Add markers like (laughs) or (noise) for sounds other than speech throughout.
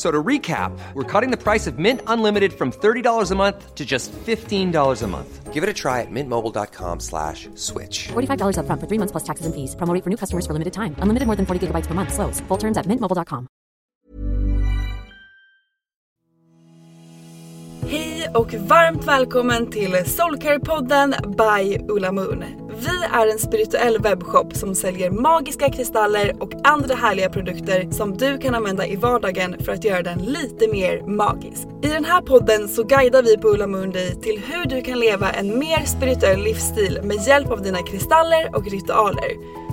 So to recap, we're cutting the price of Mint Unlimited from $30 a month to just $15 a month. Give it a try at mintmobile.com slash switch. $45 up front for three months plus taxes and fees. Promo rate for new customers for limited time. Unlimited more than 40 gigabytes per month. Slows. Full terms at mintmobile.com. Hej och varmt välkommen till Soulcare-podden by Ulla Moon. Vi är en spirituell webbshop som säljer magiska kristaller och andra härliga produkter som du kan använda i vardagen för att göra den lite mer magisk. I den här podden så guidar vi på Ulla Mundi till hur du kan leva en mer spirituell livsstil med hjälp av dina kristaller och ritualer.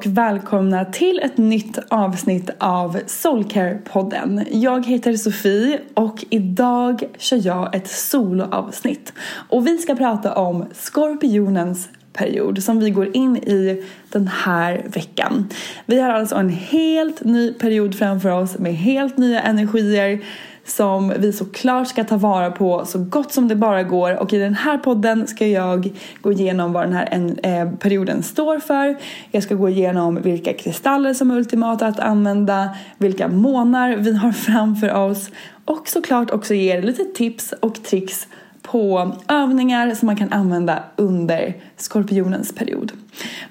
Och välkomna till ett nytt avsnitt av Soulcare-podden. Jag heter Sofie och idag kör jag ett soloavsnitt. Och vi ska prata om skorpionens period som vi går in i den här veckan. Vi har alltså en helt ny period framför oss med helt nya energier som vi såklart ska ta vara på så gott som det bara går och i den här podden ska jag gå igenom vad den här en, eh, perioden står för. Jag ska gå igenom vilka kristaller som är ultimata att använda, vilka månar vi har (laughs) framför oss och såklart också ge er lite tips och tricks på övningar som man kan använda under skorpionens period.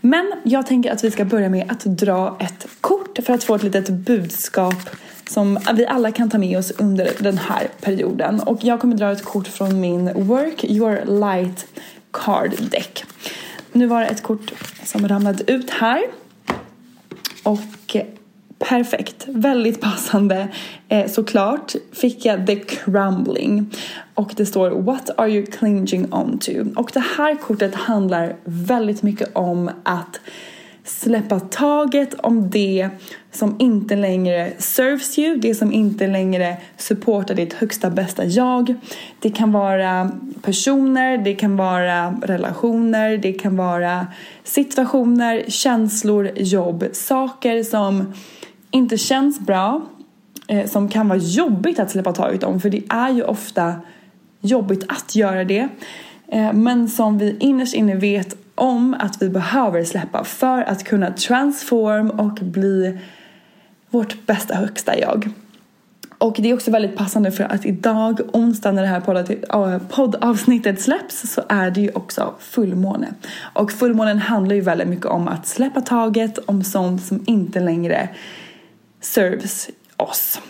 Men jag tänker att vi ska börja med att dra ett kort för att få ett litet budskap som vi alla kan ta med oss under den här perioden. Och jag kommer dra ett kort från min Work Your Light Card Deck. Nu var det ett kort som ramlade ut här. Och eh, perfekt, väldigt passande eh, såklart fick jag The Crumbling. Och det står What are you clinging on to? Och det här kortet handlar väldigt mycket om att släppa taget om det som inte längre serves you, det som inte längre supportar ditt högsta bästa jag. Det kan vara personer, det kan vara relationer, det kan vara situationer, känslor, jobb, saker som inte känns bra, eh, som kan vara jobbigt att släppa taget om för det är ju ofta jobbigt att göra det. Eh, men som vi innerst inne vet om att vi behöver släppa för att kunna transform och bli vårt bästa högsta jag. Och det är också väldigt passande för att idag, onsdag när det här äh, poddavsnittet släpps så är det ju också fullmåne. Och fullmånen handlar ju väldigt mycket om att släppa taget om sånt som inte längre serves oss.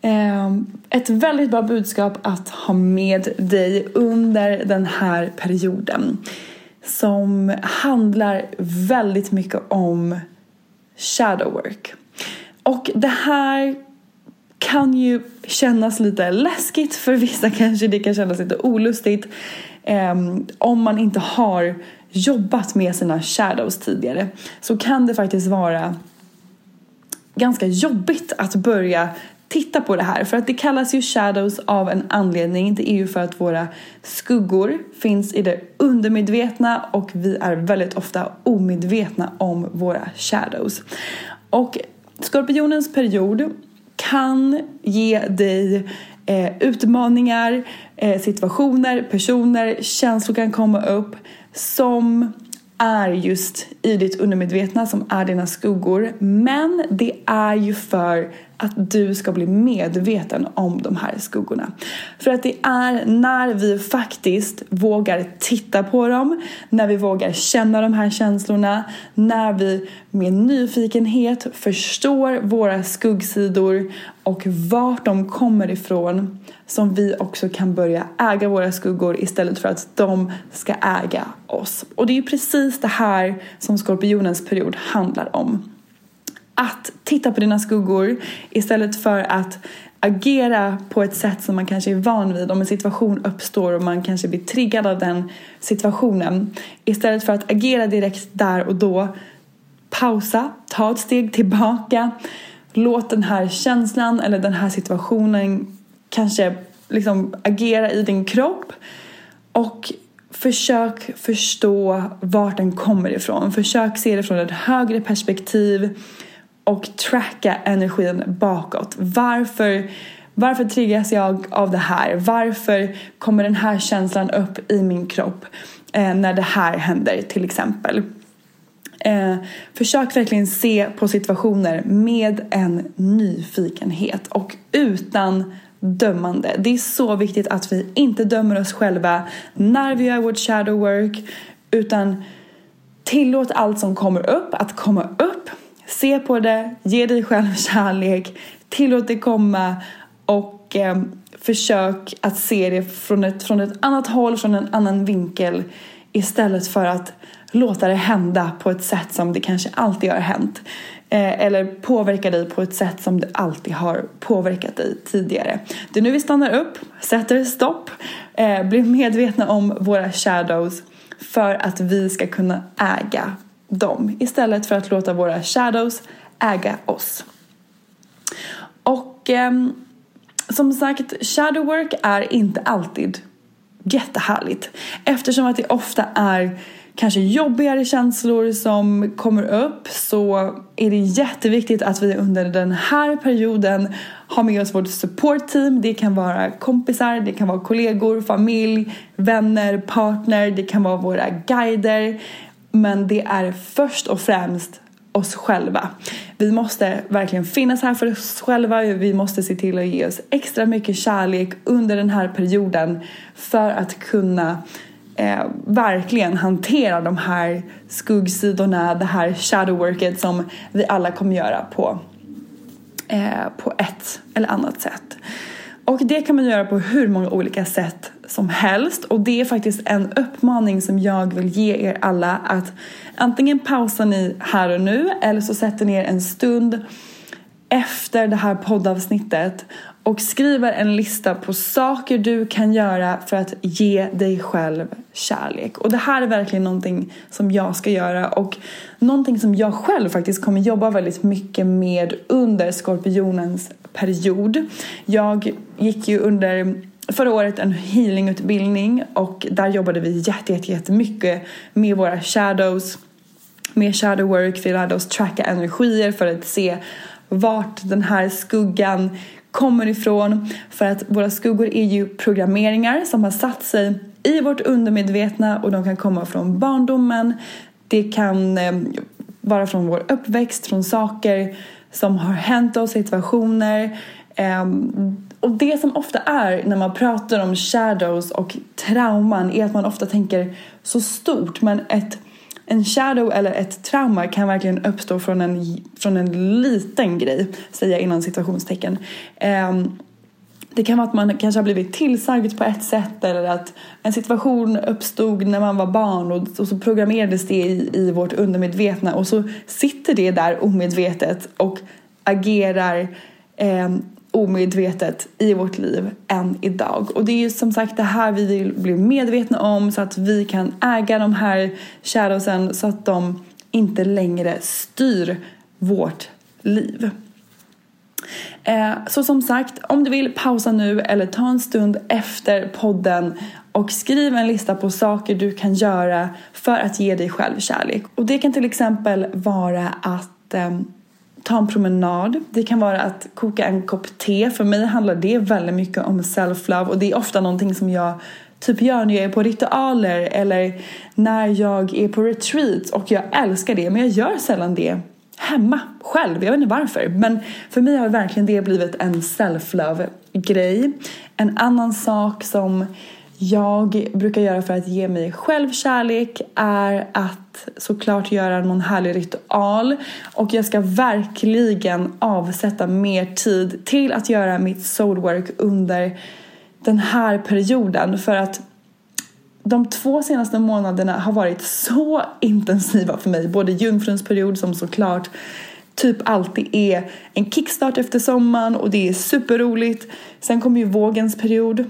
Ehm, ett väldigt bra budskap att ha med dig under den här perioden som handlar väldigt mycket om shadow work. Och det här kan ju kännas lite läskigt för vissa kanske det kan kännas lite olustigt eh, om man inte har jobbat med sina shadows tidigare så kan det faktiskt vara ganska jobbigt att börja titta på det här. För att det kallas ju shadows av en anledning. Det är ju för att våra skuggor finns i det undermedvetna och vi är väldigt ofta omedvetna om våra shadows. Och skorpionens period kan ge dig eh, utmaningar, eh, situationer, personer, känslor kan komma upp som är just i ditt undermedvetna som är dina skuggor. Men det är ju för att du ska bli medveten om de här skuggorna. För att det är när vi faktiskt vågar titta på dem, när vi vågar känna de här känslorna, när vi med nyfikenhet förstår våra skuggsidor och vart de kommer ifrån som vi också kan börja äga våra skuggor istället för att de ska äga oss. Och det är ju precis det här som skorpionens period handlar om att titta på dina skuggor istället för att agera på ett sätt som man kanske är van vid om en situation uppstår och man kanske blir triggad av den situationen. Istället för att agera direkt där och då, pausa, ta ett steg tillbaka, låt den här känslan eller den här situationen kanske liksom agera i din kropp och försök förstå vart den kommer ifrån. Försök se det från ett högre perspektiv och tracka energin bakåt. Varför, varför triggas jag av det här? Varför kommer den här känslan upp i min kropp eh, när det här händer till exempel? Eh, försök verkligen se på situationer med en nyfikenhet och utan dömande. Det är så viktigt att vi inte dömer oss själva när vi gör vårt shadow work utan tillåt allt som kommer upp att komma upp Se på det, ge dig själv (laughs) kärlek, tillåt det komma och eh, försök att se det från ett, från ett annat håll, från en annan vinkel istället för att låta det hända på ett sätt som det kanske alltid har hänt. Eh, eller påverka dig på ett sätt som det alltid har påverkat dig tidigare. Det är nu vi stannar upp, sätter stopp, eh, blir medvetna om våra shadows för att vi ska kunna äga dem istället för att låta våra shadows äga oss. Och eh, som sagt, shadow work är inte alltid jättehärligt eftersom att det ofta är kanske jobbigare känslor som kommer upp så är det jätteviktigt att vi under den här perioden har med oss vårt supportteam. Det kan vara kompisar, det kan vara kollegor, familj, vänner, partner, det kan vara våra guider. Men det är först och främst oss själva. Vi måste verkligen finnas här för oss själva. Vi måste se till att ge oss extra mycket kärlek under den här perioden för att kunna eh, verkligen hantera de här skuggsidorna, det här shadowworket som vi alla kommer göra på, eh, på ett eller annat sätt. Och det kan man göra på hur många olika sätt som helst och det är faktiskt en uppmaning som jag vill ge er alla att antingen pausar ni här och nu eller så sätter ni er en stund efter det här poddavsnittet och skriver en lista på saker du kan göra för att ge dig själv kärlek. Och det här är verkligen någonting som jag ska göra och någonting som jag själv faktiskt kommer jobba väldigt mycket med under skorpionens period. Jag gick ju under förra året en healingutbildning och där jobbade vi jätte, jätte, jättemycket med våra shadows, med shadow work. Vi lärde oss tracka energier för att se vart den här skuggan kommer ifrån. För att våra skuggor är ju programmeringar som har satt sig i vårt undermedvetna och de kan komma från barndomen. Det kan eh, vara från vår uppväxt, från saker som har hänt oss, situationer. Um, och det som ofta är när man pratar om shadows och trauman är att man ofta tänker så stort men ett, en shadow eller ett trauma kan verkligen uppstå från en, från en liten grej, säger jag inom situationstecken. Um, ehm, det kan vara att man kanske har blivit tillsagd på ett sätt eller att en situation uppstod när man var barn och, och så programmerades det i, i vårt undermedvetna och så sitter det där omedvetet och agerar eh, omedvetet i vårt liv än idag. Och det är ju som sagt det här vi vill bli medvetna om så att vi kan äga de här shadowsen så att de inte längre styr vårt liv. Eh, så som sagt, om du vill pausa nu eller ta en stund efter podden och skriv en lista på saker du kan göra för att ge dig själv kärlek. Och det kan till exempel vara att eh, ta en promenad. Det kan vara att koka en kopp te. För mig handlar det väldigt mycket om self-love och det är ofta någonting som jag typ gör när jag är på ritualer eller när jag är på retreats och jag älskar det men jag gör sällan det hemma själv. Jag vet inte varför. Men för mig har verkligen det blivit en self-love grej. En annan sak som jag brukar göra för att ge mig själv kärlek är att såklart göra någon härlig ritual. Och jag ska verkligen avsätta mer tid till att göra mitt soulwork under den här perioden. För att de två senaste månaderna har varit så intensiva för mig. Både jungfruns period som såklart typ alltid är en kickstart efter sommaren och det är superroligt. Sen kommer ju vågens period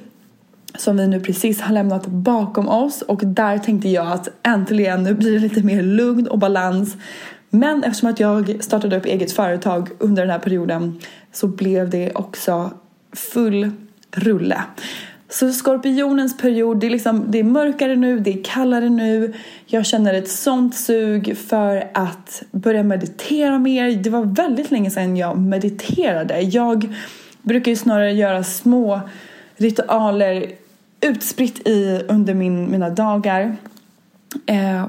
som vi nu precis har lämnat bakom oss och där tänkte jag att äntligen nu blir det lite mer lugn och balans. Men eftersom att jag startade upp eget företag under den här perioden så blev det också full rulle. Så skorpionens period, det är, liksom, det är mörkare nu, det är kallare nu. Jag känner ett sånt sug för att börja meditera mer. Det var väldigt länge sedan jag mediterade. Jag brukar ju snarare göra små ritualer utspritt i under min, mina dagar. Eh,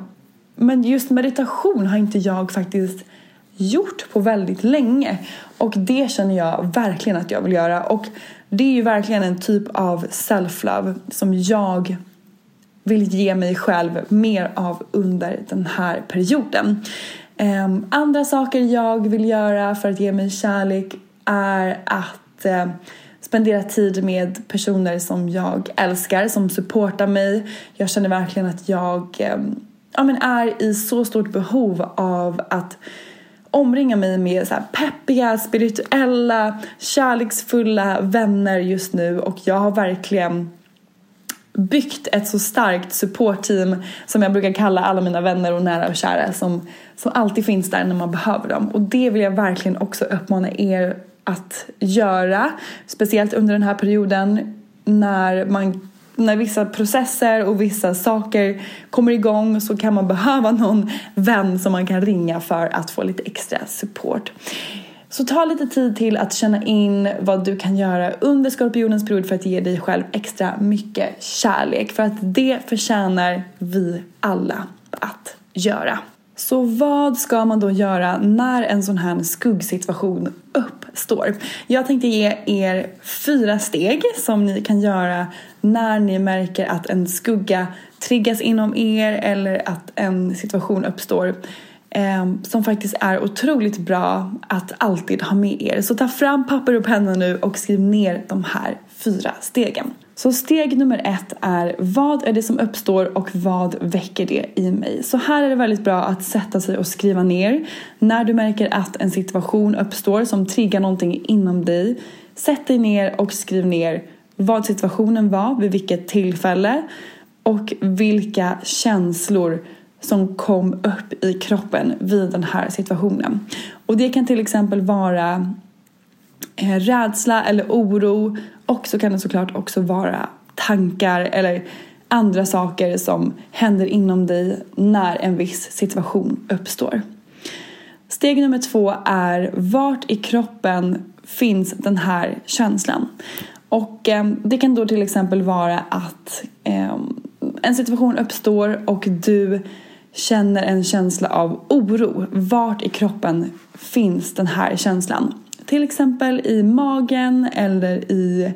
men just meditation har inte jag faktiskt gjort på väldigt länge. Och det känner jag verkligen att jag vill göra. Och det är ju verkligen en typ av self-love som jag vill ge mig själv mer av under den här perioden. Um, andra saker jag vill göra för att ge mig kärlek är att uh, spendera tid med personer som jag älskar, som supportar mig. Jag känner verkligen att jag um, ja, men är i så stort behov av att omringa mig med så peppiga, spirituella, kärleksfulla vänner just nu och jag har verkligen byggt ett så starkt supportteam som jag brukar kalla alla mina vänner och nära och kära som, som alltid finns där när man behöver dem. Och det vill jag verkligen också uppmana er att göra. Speciellt under den här perioden när man när vissa processer och vissa saker kommer igång så kan man behöva någon vän som man kan ringa för att få lite extra support. Så ta lite tid till att känna in vad du kan göra under skorpionens period för att ge dig själv extra mycket kärlek. För att det förtjänar vi alla att göra. Så vad ska man då göra när en sån här skuggsituation uppstår? Jag tänkte ge er fyra steg som ni kan göra när ni märker att en skugga triggas inom er eller att en situation uppstår eh, som faktiskt är otroligt bra att alltid ha med er. Så ta fram papper och penna nu och skriv ner de här fyra stegen. Så steg nummer ett är vad är det som uppstår och vad väcker det i mig? Så här är det väldigt bra att sätta sig och skriva ner. När du märker att en situation uppstår som triggar någonting inom dig. Sätt dig ner och skriv ner vad situationen var, vid vilket tillfälle och vilka känslor som kom upp i kroppen vid den här situationen. Och det kan till exempel vara eh, rädsla eller oro och så kan det såklart också vara tankar eller andra saker som händer inom dig när en viss situation uppstår. Steg nummer två är vart i kroppen finns den här känslan? Och eh, det kan då till exempel vara att eh, en situation uppstår och du känner en känsla av oro. Vart i kroppen finns den här känslan? Till exempel i magen eller i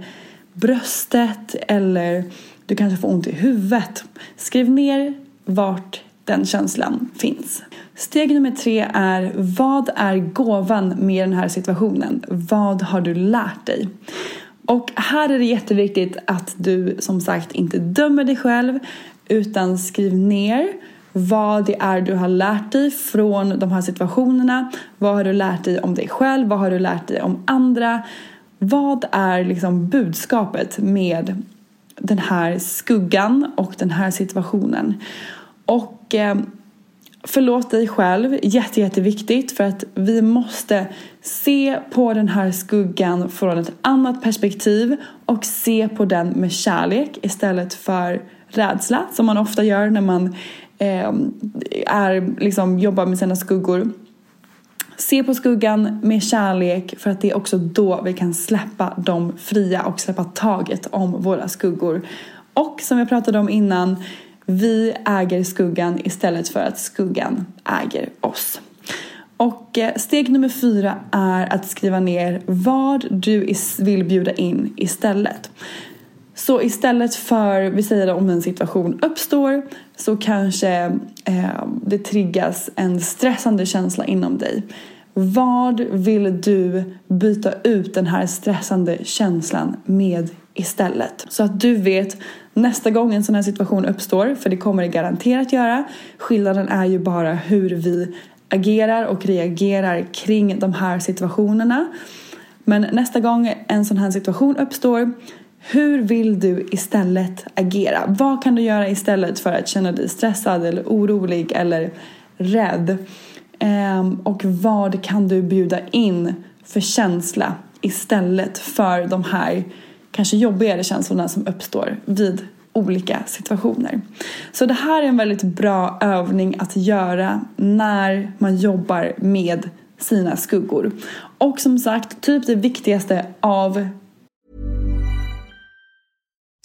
bröstet eller du kanske får ont i huvudet. Skriv ner vart den känslan finns. Steg nummer tre är vad är gåvan med den här situationen? Vad har du lärt dig? Och här är det jätteviktigt att du som sagt inte dömer dig själv utan skriv ner vad det är du har lärt dig från de här situationerna. Vad har du lärt dig om dig själv? Vad har du lärt dig om andra? Vad är liksom budskapet med den här skuggan och den här situationen? Och eh, Förlåt dig själv, jätte, jätteviktigt för att vi måste se på den här skuggan från ett annat perspektiv och se på den med kärlek istället för rädsla som man ofta gör när man Ehm, är, liksom, jobbar med sina skuggor. Se på skuggan med kärlek för att det är också då vi kan släppa dem fria och släppa taget om våra skuggor. Och som jag pratade om innan, vi äger skuggan istället för att skuggan äger oss. Och eh, steg nummer fyra är att skriva ner vad du vill bjuda in istället. Så istället för, vi säger om en situation uppstår så kanske eh, det triggas en stressande känsla inom dig. Vad vill du byta ut den här stressande känslan med istället? Så att du vet nästa gång en sån här situation uppstår, för det kommer det garanterat göra. Skillnaden är ju bara hur vi agerar och reagerar kring de här situationerna. Men nästa gång en sån här situation uppstår hur vill du istället agera? Vad kan du göra istället för att känna dig stressad eller orolig eller rädd? Ehm, och vad kan du bjuda in för känsla istället för de här kanske jobbigare känslorna som uppstår vid olika situationer. Så det här är en väldigt bra övning att göra när man jobbar med sina skuggor. Och som sagt, typ det viktigaste av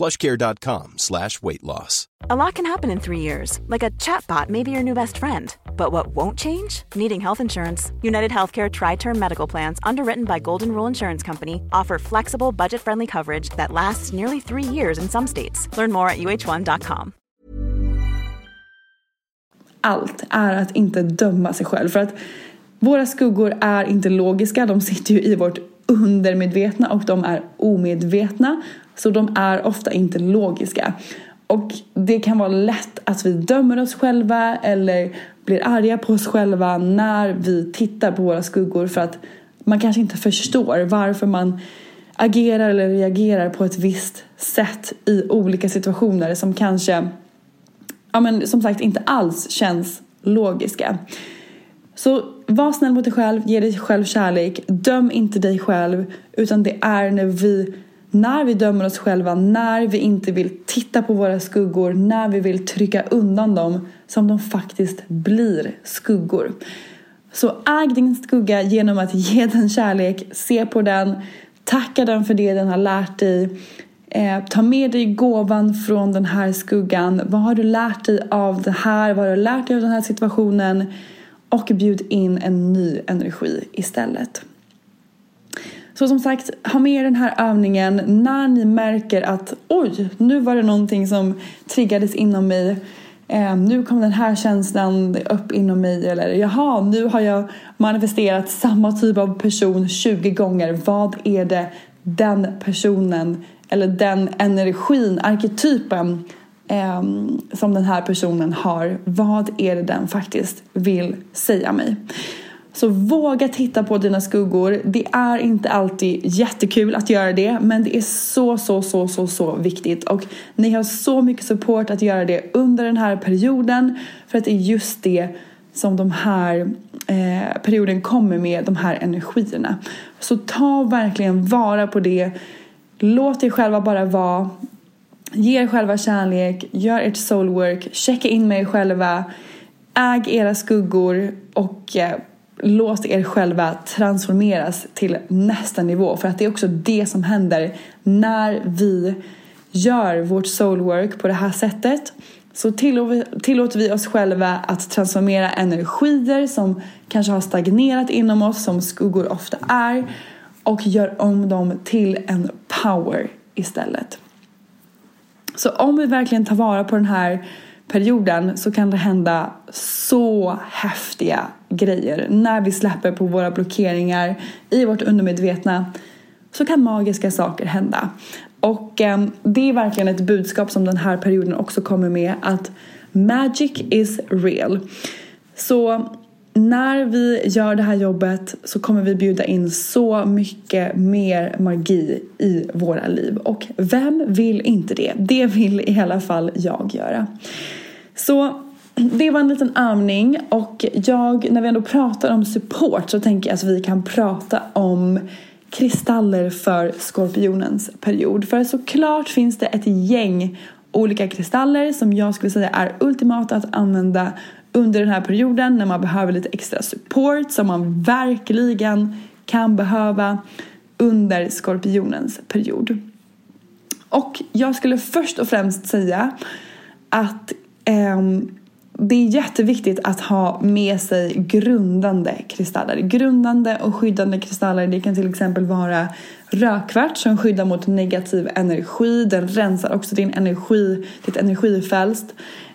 plushcare.com slash weight loss. A lot can happen in three years, like a chatbot may be your new best friend. But what won't change? Needing health insurance. United Healthcare Tri Term Medical Plans, underwritten by Golden Rule Insurance Company, offer flexible, budget friendly coverage that lasts nearly three years in some states. Learn more at uh1.com. allt är att inte döma sig själv. För att våra skuggor är inte logiska, de sitter ju i vårt undermedvetna och de är omedvetna. Så de är ofta inte logiska. Och det kan vara lätt att vi dömer oss själva eller blir arga på oss själva när vi tittar på våra skuggor för att man kanske inte förstår varför man agerar eller reagerar på ett visst sätt i olika situationer som kanske, ja men som sagt inte alls känns logiska. Så var snäll mot dig själv, ge dig själv kärlek, döm inte dig själv utan det är när vi när vi dömer oss själva, när vi inte vill titta på våra skuggor, när vi vill trycka undan dem som de faktiskt blir skuggor. Så äg din skugga genom att ge den kärlek, se på den, tacka den för det den har lärt dig. Eh, ta med dig gåvan från den här skuggan. Vad har du lärt dig av det här? Vad har du lärt dig av den här situationen? Och bjud in en ny energi istället. Så som sagt, ha med er den här övningen när ni märker att oj, nu var det någonting som triggades inom mig. Eh, nu kom den här känslan upp inom mig eller jaha, nu har jag manifesterat samma typ av person 20 gånger. Vad är det den personen eller den energin, arketypen eh, som den här personen har. Vad är det den faktiskt vill säga mig? Så våga titta på dina skuggor. Det är inte alltid jättekul att göra det men det är så, så, så, så, så viktigt. Och ni har så mycket support att göra det under den här perioden för att det är just det som de här eh, perioden kommer med, de här energierna. Så ta verkligen vara på det. Låt er själva bara vara. Ge er själva kärlek, gör ert soulwork, checka in med er själva, äg era skuggor och eh, låt er själva transformeras till nästa nivå. För att det är också det som händer när vi gör vårt soulwork på det här sättet. Så tillåter vi oss själva att transformera energier som kanske har stagnerat inom oss, som skuggor ofta är, och gör om dem till en power istället. Så om vi verkligen tar vara på den här perioden så kan det hända så häftiga grejer. När vi släpper på våra blockeringar i vårt undermedvetna så kan magiska saker hända. Och eh, det är verkligen ett budskap som den här perioden också kommer med att magic is real. Så när vi gör det här jobbet så kommer vi bjuda in så mycket mer magi i våra liv. Och vem vill inte det? Det vill i alla fall jag göra. Så det var en liten övning och jag, när vi ändå pratar om support så tänker jag att vi kan prata om kristaller för skorpionens period. För såklart finns det ett gäng olika kristaller som jag skulle säga är ultimata att använda under den här perioden när man behöver lite extra support som man verkligen kan behöva under skorpionens period. Och jag skulle först och främst säga att eh, det är jätteviktigt att ha med sig grundande kristaller. Grundande och skyddande kristaller det kan till exempel vara rökvart som skyddar mot negativ energi. Den rensar också din energi, ditt energifält.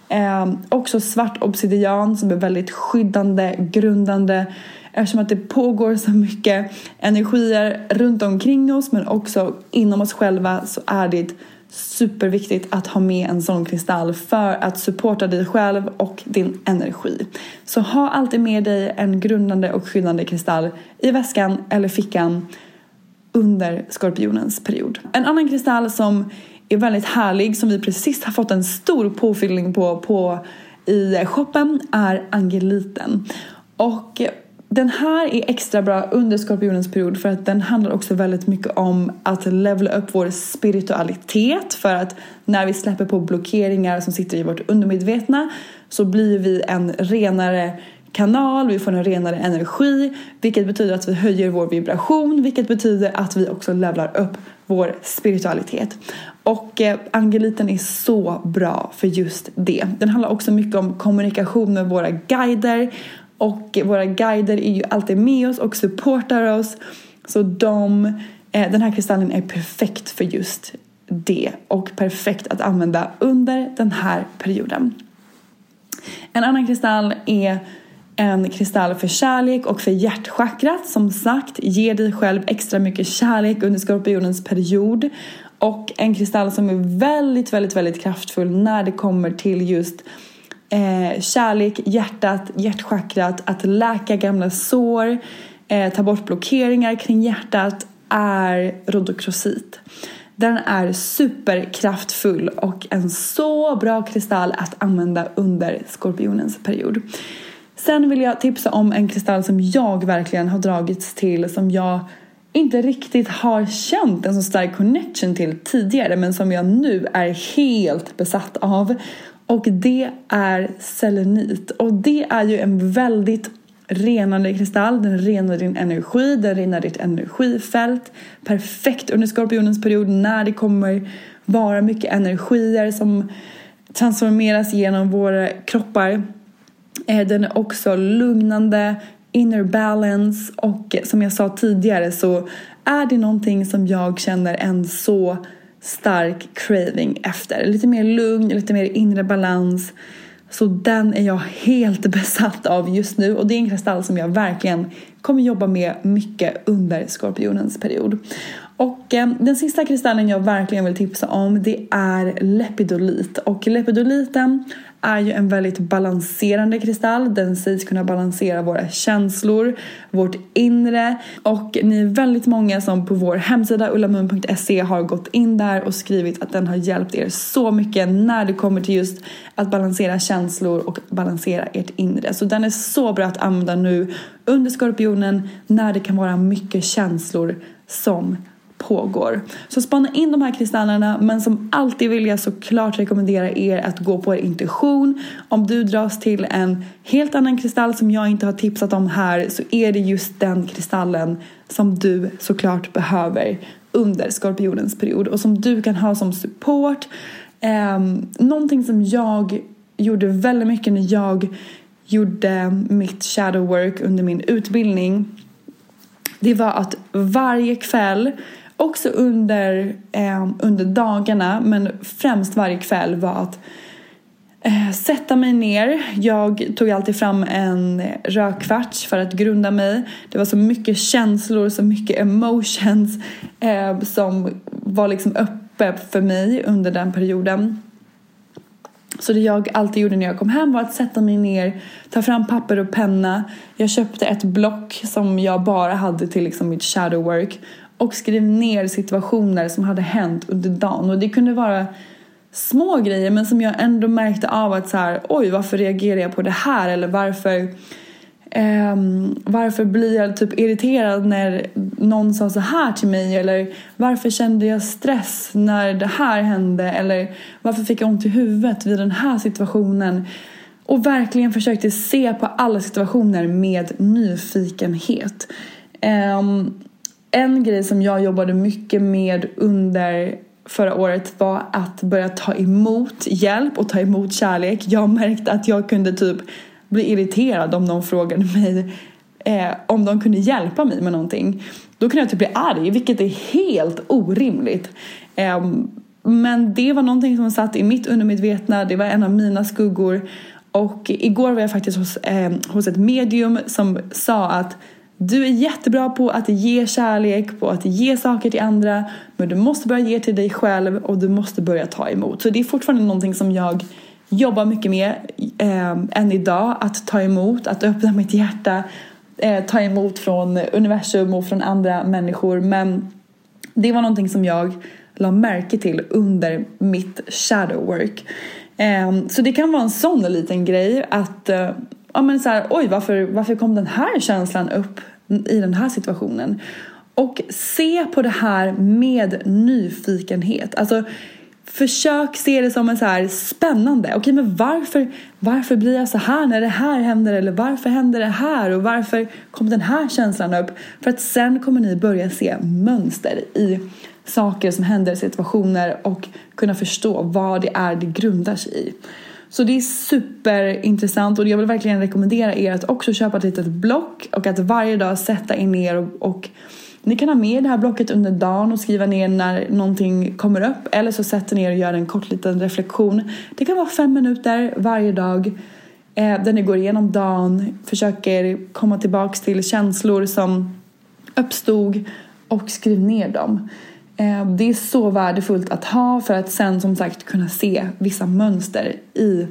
Eh, också svart obsidian som är väldigt skyddande, grundande. Eftersom att det pågår så mycket energier runt omkring oss men också inom oss själva så är det superviktigt att ha med en sån kristall för att supporta dig själv och din energi. Så ha alltid med dig en grundande och skyddande kristall i väskan eller fickan under skorpionens period. En annan kristall som är väldigt härlig som vi precis har fått en stor påfyllning på, på i shoppen är angeliten. Och den här är extra bra under skorpionens period för att den handlar också väldigt mycket om att levla upp vår spiritualitet för att när vi släpper på blockeringar som sitter i vårt undermedvetna så blir vi en renare kanal, vi får en renare energi vilket betyder att vi höjer vår vibration vilket betyder att vi också levlar upp vår spiritualitet. Och eh, angeliten är så bra för just det. Den handlar också mycket om kommunikation med våra guider och våra guider är ju alltid med oss och supportar oss. Så de, eh, den här kristallen är perfekt för just det och perfekt att använda under den här perioden. En annan kristall är en kristall för kärlek och för hjärtchakrat. Som sagt, ge dig själv extra mycket kärlek under skorpionens period. Och en kristall som är väldigt, väldigt, väldigt kraftfull när det kommer till just eh, kärlek, hjärtat, hjärtchakrat, att läka gamla sår, eh, ta bort blockeringar kring hjärtat är rodokrosit. Den är superkraftfull och en så bra kristall att använda under skorpionens period. Sen vill jag tipsa om en kristall som jag verkligen har dragits till som jag inte riktigt har känt en så stark connection till tidigare men som jag nu är helt besatt av. Och det är selenit. Och det är ju en väldigt renande kristall. Den renar din energi, den renar ditt energifält. Perfekt under skorpionens period när det kommer vara mycket energier som transformeras genom våra kroppar. Eh, den är också lugnande, inner balance och som jag sa tidigare så är det någonting som jag känner en så stark craving efter. Lite mer lugn, lite mer inre balans. Så den är jag helt (laughs) besatt av just nu och det är en kristall som jag verkligen kommer jobba med mycket under skorpionens period. Och eh, den sista kristallen jag verkligen vill tipsa om det är lepidolit och lepidoliten är ju en väldigt balanserande kristall. Den sägs kunna balansera våra känslor, vårt inre och ni är väldigt många som på vår hemsida ullamun.se har gått in där och skrivit att den har hjälpt er så mycket när det kommer till just att balansera känslor och balansera ert inre. Så den är så bra att använda nu under skorpionen när det kan vara mycket känslor som pågår. Så spana in de här kristallerna men som alltid vill jag såklart rekommendera er att gå på er intuition. Om du dras till en helt annan kristall som jag inte har tipsat om här så är det just den kristallen som du såklart behöver under skorpionens period och som du kan ha som support. Eh, någonting som jag gjorde väldigt mycket när jag gjorde mitt shadow work under min utbildning det var att varje kväll också under, eh, under dagarna, men främst varje kväll var att eh, sätta mig ner. Jag tog alltid fram en rökvarts för att grunda mig. Det var så mycket känslor, så mycket emotions eh, som var liksom uppe för mig under den perioden. Så det jag alltid gjorde när jag kom hem var att sätta mig ner, ta fram papper och penna. Jag köpte ett block som jag bara hade till liksom mitt shadow work och skrev ner situationer som hade hänt under dagen. Och det kunde vara små grejer men som jag ändå märkte av att så här, oj varför reagerar jag på det här eller varför Um, varför blir jag typ irriterad när någon sa så här till mig? Eller varför kände jag stress när det här hände? Eller varför fick jag ont i huvudet vid den här situationen? Och verkligen försökte se på alla situationer med nyfikenhet. Um, en grej som jag jobbade mycket med under förra året var att börja ta emot hjälp och ta emot kärlek. Jag märkte att jag kunde typ bli irriterad om någon frågade mig eh, om de kunde hjälpa mig med någonting. Då kunde jag typ bli arg, vilket är helt orimligt. Eh, men det var någonting som satt i mitt undermedvetna, det var en av mina skuggor. Och igår var jag faktiskt hos, eh, hos ett medium som sa att du är jättebra på att ge kärlek, på att ge saker till andra men du måste börja ge till dig själv och du måste börja ta emot. Så det är fortfarande någonting som jag jobbar mycket med eh, än idag. Att ta emot, att öppna mitt hjärta, eh, ta emot från universum och från andra människor. Men det var någonting som jag la märke till under mitt shadow work. Eh, så det kan vara en sån liten grej att eh, ja, men så här, oj varför, varför kom den här känslan upp i den här situationen? Och se på det här med nyfikenhet. Alltså försök se det som en så här spännande. Okej, men varför, varför blir jag så här när det här händer? Eller varför händer det här? Och varför kom den här känslan upp? För att sen kommer ni börja se mönster i saker som händer, situationer och kunna förstå vad det är det grundar sig i. Så det är superintressant och jag vill verkligen rekommendera er att också köpa ett litet block och att varje dag sätta er ner och, och ni kan ha med det här blocket under dagen och skriva ner när någonting kommer upp eller så sätter ni er och gör en kort liten reflektion. Det kan vara fem minuter varje dag eh, där ni går igenom dagen, försöker komma tillbaks till känslor som uppstod och skriv ner dem. Eh, det är så värdefullt att ha för att sen som sagt kunna se vissa mönster i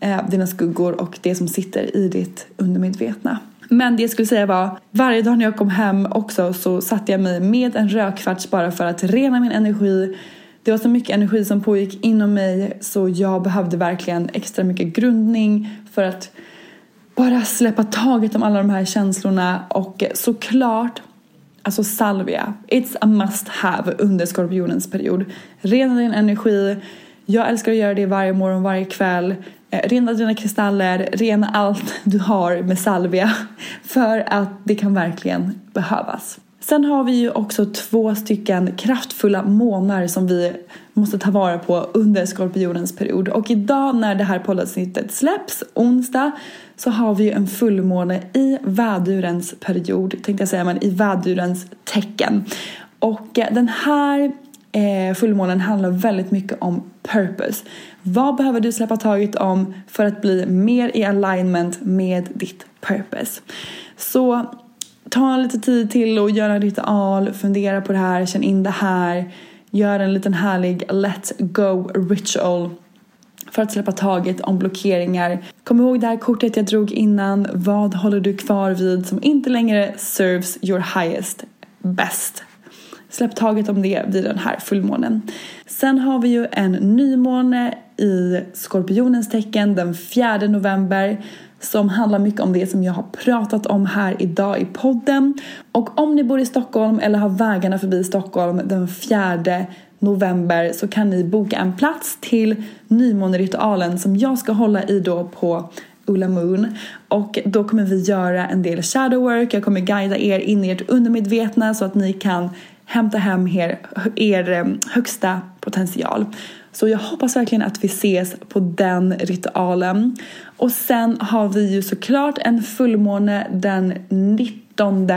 eh, dina skuggor och det som sitter i ditt undermedvetna. Men det jag skulle säga var, varje dag när jag kom hem också så satte jag mig med en rökkvarts bara för att rena min energi. Det var så mycket energi som pågick inom mig så jag behövde verkligen extra mycket grundning för att bara släppa taget om alla de här känslorna och såklart Alltså salvia, it's a must have under skorpionens period. Rena din energi. Jag älskar att göra det varje morgon, varje kväll. Eh, rena dina kristaller, rena allt du har med salvia. (laughs) För att det kan verkligen behövas. Sen har vi ju också två stycken kraftfulla månar som vi måste ta vara på under skorpionens period. Och idag när det här poddavsnittet släpps, onsdag, så har vi ju en fullmåne i vädurens period, tänkte jag säga, men i vädurens tecken. Och eh, den här eh, fullmånen handlar väldigt mycket om purpose. Vad behöver du släppa taget om för att bli mer i alignment med ditt purpose? Så ta lite tid till och göra en ritual, fundera på det här, känn in det här. Gör en liten härlig let go ritual för att släppa taget om blockeringar. Kom ihåg det här kortet jag drog innan. Vad håller du kvar vid som inte längre serves your highest best? Släpp taget om det vid den här fullmånen. Sen har vi ju en nymåne i Skorpionens tecken den 4 november som handlar mycket om det som jag har pratat om här idag i podden. Och om ni bor i Stockholm eller har vägarna förbi Stockholm den 4 november så kan ni boka en plats till nymåneritualen som jag ska hålla i då på Ulla Moon och då kommer vi göra en del shadow work. Jag kommer guida er in i ert undermedvetna så att ni kan hämta hem er, er högsta potential. Så jag hoppas verkligen att vi ses på den ritualen. Och sen har vi ju såklart en fullmåne den 19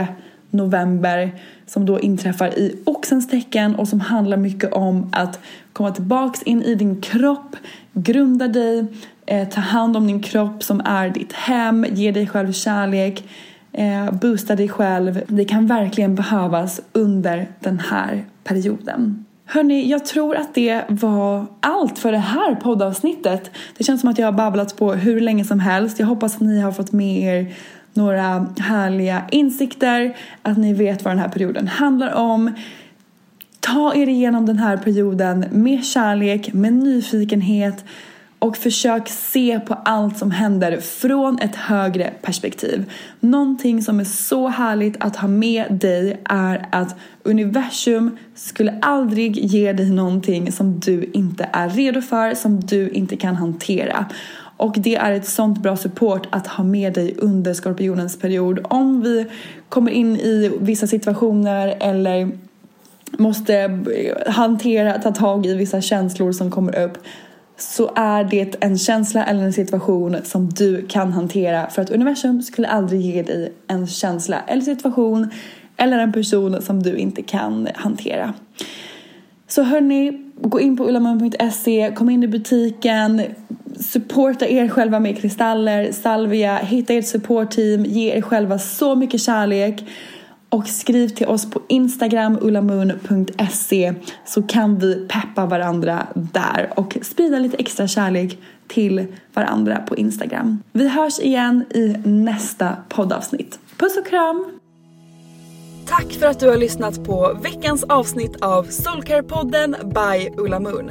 november som då inträffar i oxens tecken och som handlar mycket om att komma tillbaks in i din kropp, grunda dig, eh, ta hand om din kropp som är ditt hem, ge dig själv kärlek, eh, boosta dig själv. Det kan verkligen behövas under den här perioden. Hörni, jag tror att det var allt för det här poddavsnittet. Det känns som att jag har babblat på hur länge som helst. Jag hoppas att ni har fått med er några härliga insikter, att ni vet vad den här perioden handlar om. Ta er igenom den här perioden med kärlek, med nyfikenhet och försök se på allt som händer från ett högre perspektiv. Någonting som är så härligt att ha med dig är att universum skulle aldrig ge dig någonting som du inte är redo för, som du inte kan hantera. Och det är ett sånt bra support att ha med dig under skorpionens period. Om vi kommer in i vissa situationer eller måste hantera, ta tag i vissa känslor som kommer upp så är det en känsla eller en situation som du kan hantera för att universum skulle aldrig ge dig en känsla eller situation eller en person som du inte kan hantera. Så hörni, gå in på ullamun.se, kom in i butiken, supporta er själva med kristaller, salvia, hitta ert supportteam, ge er själva så mycket kärlek och skriv till oss på Instagram ullamun.se så kan vi peppa varandra där och sprida lite extra kärlek till varandra på Instagram. Vi hörs igen i nästa poddavsnitt. Puss och kram! Tack för att du har lyssnat på veckans avsnitt av Soulcare-podden by Ulla Moon.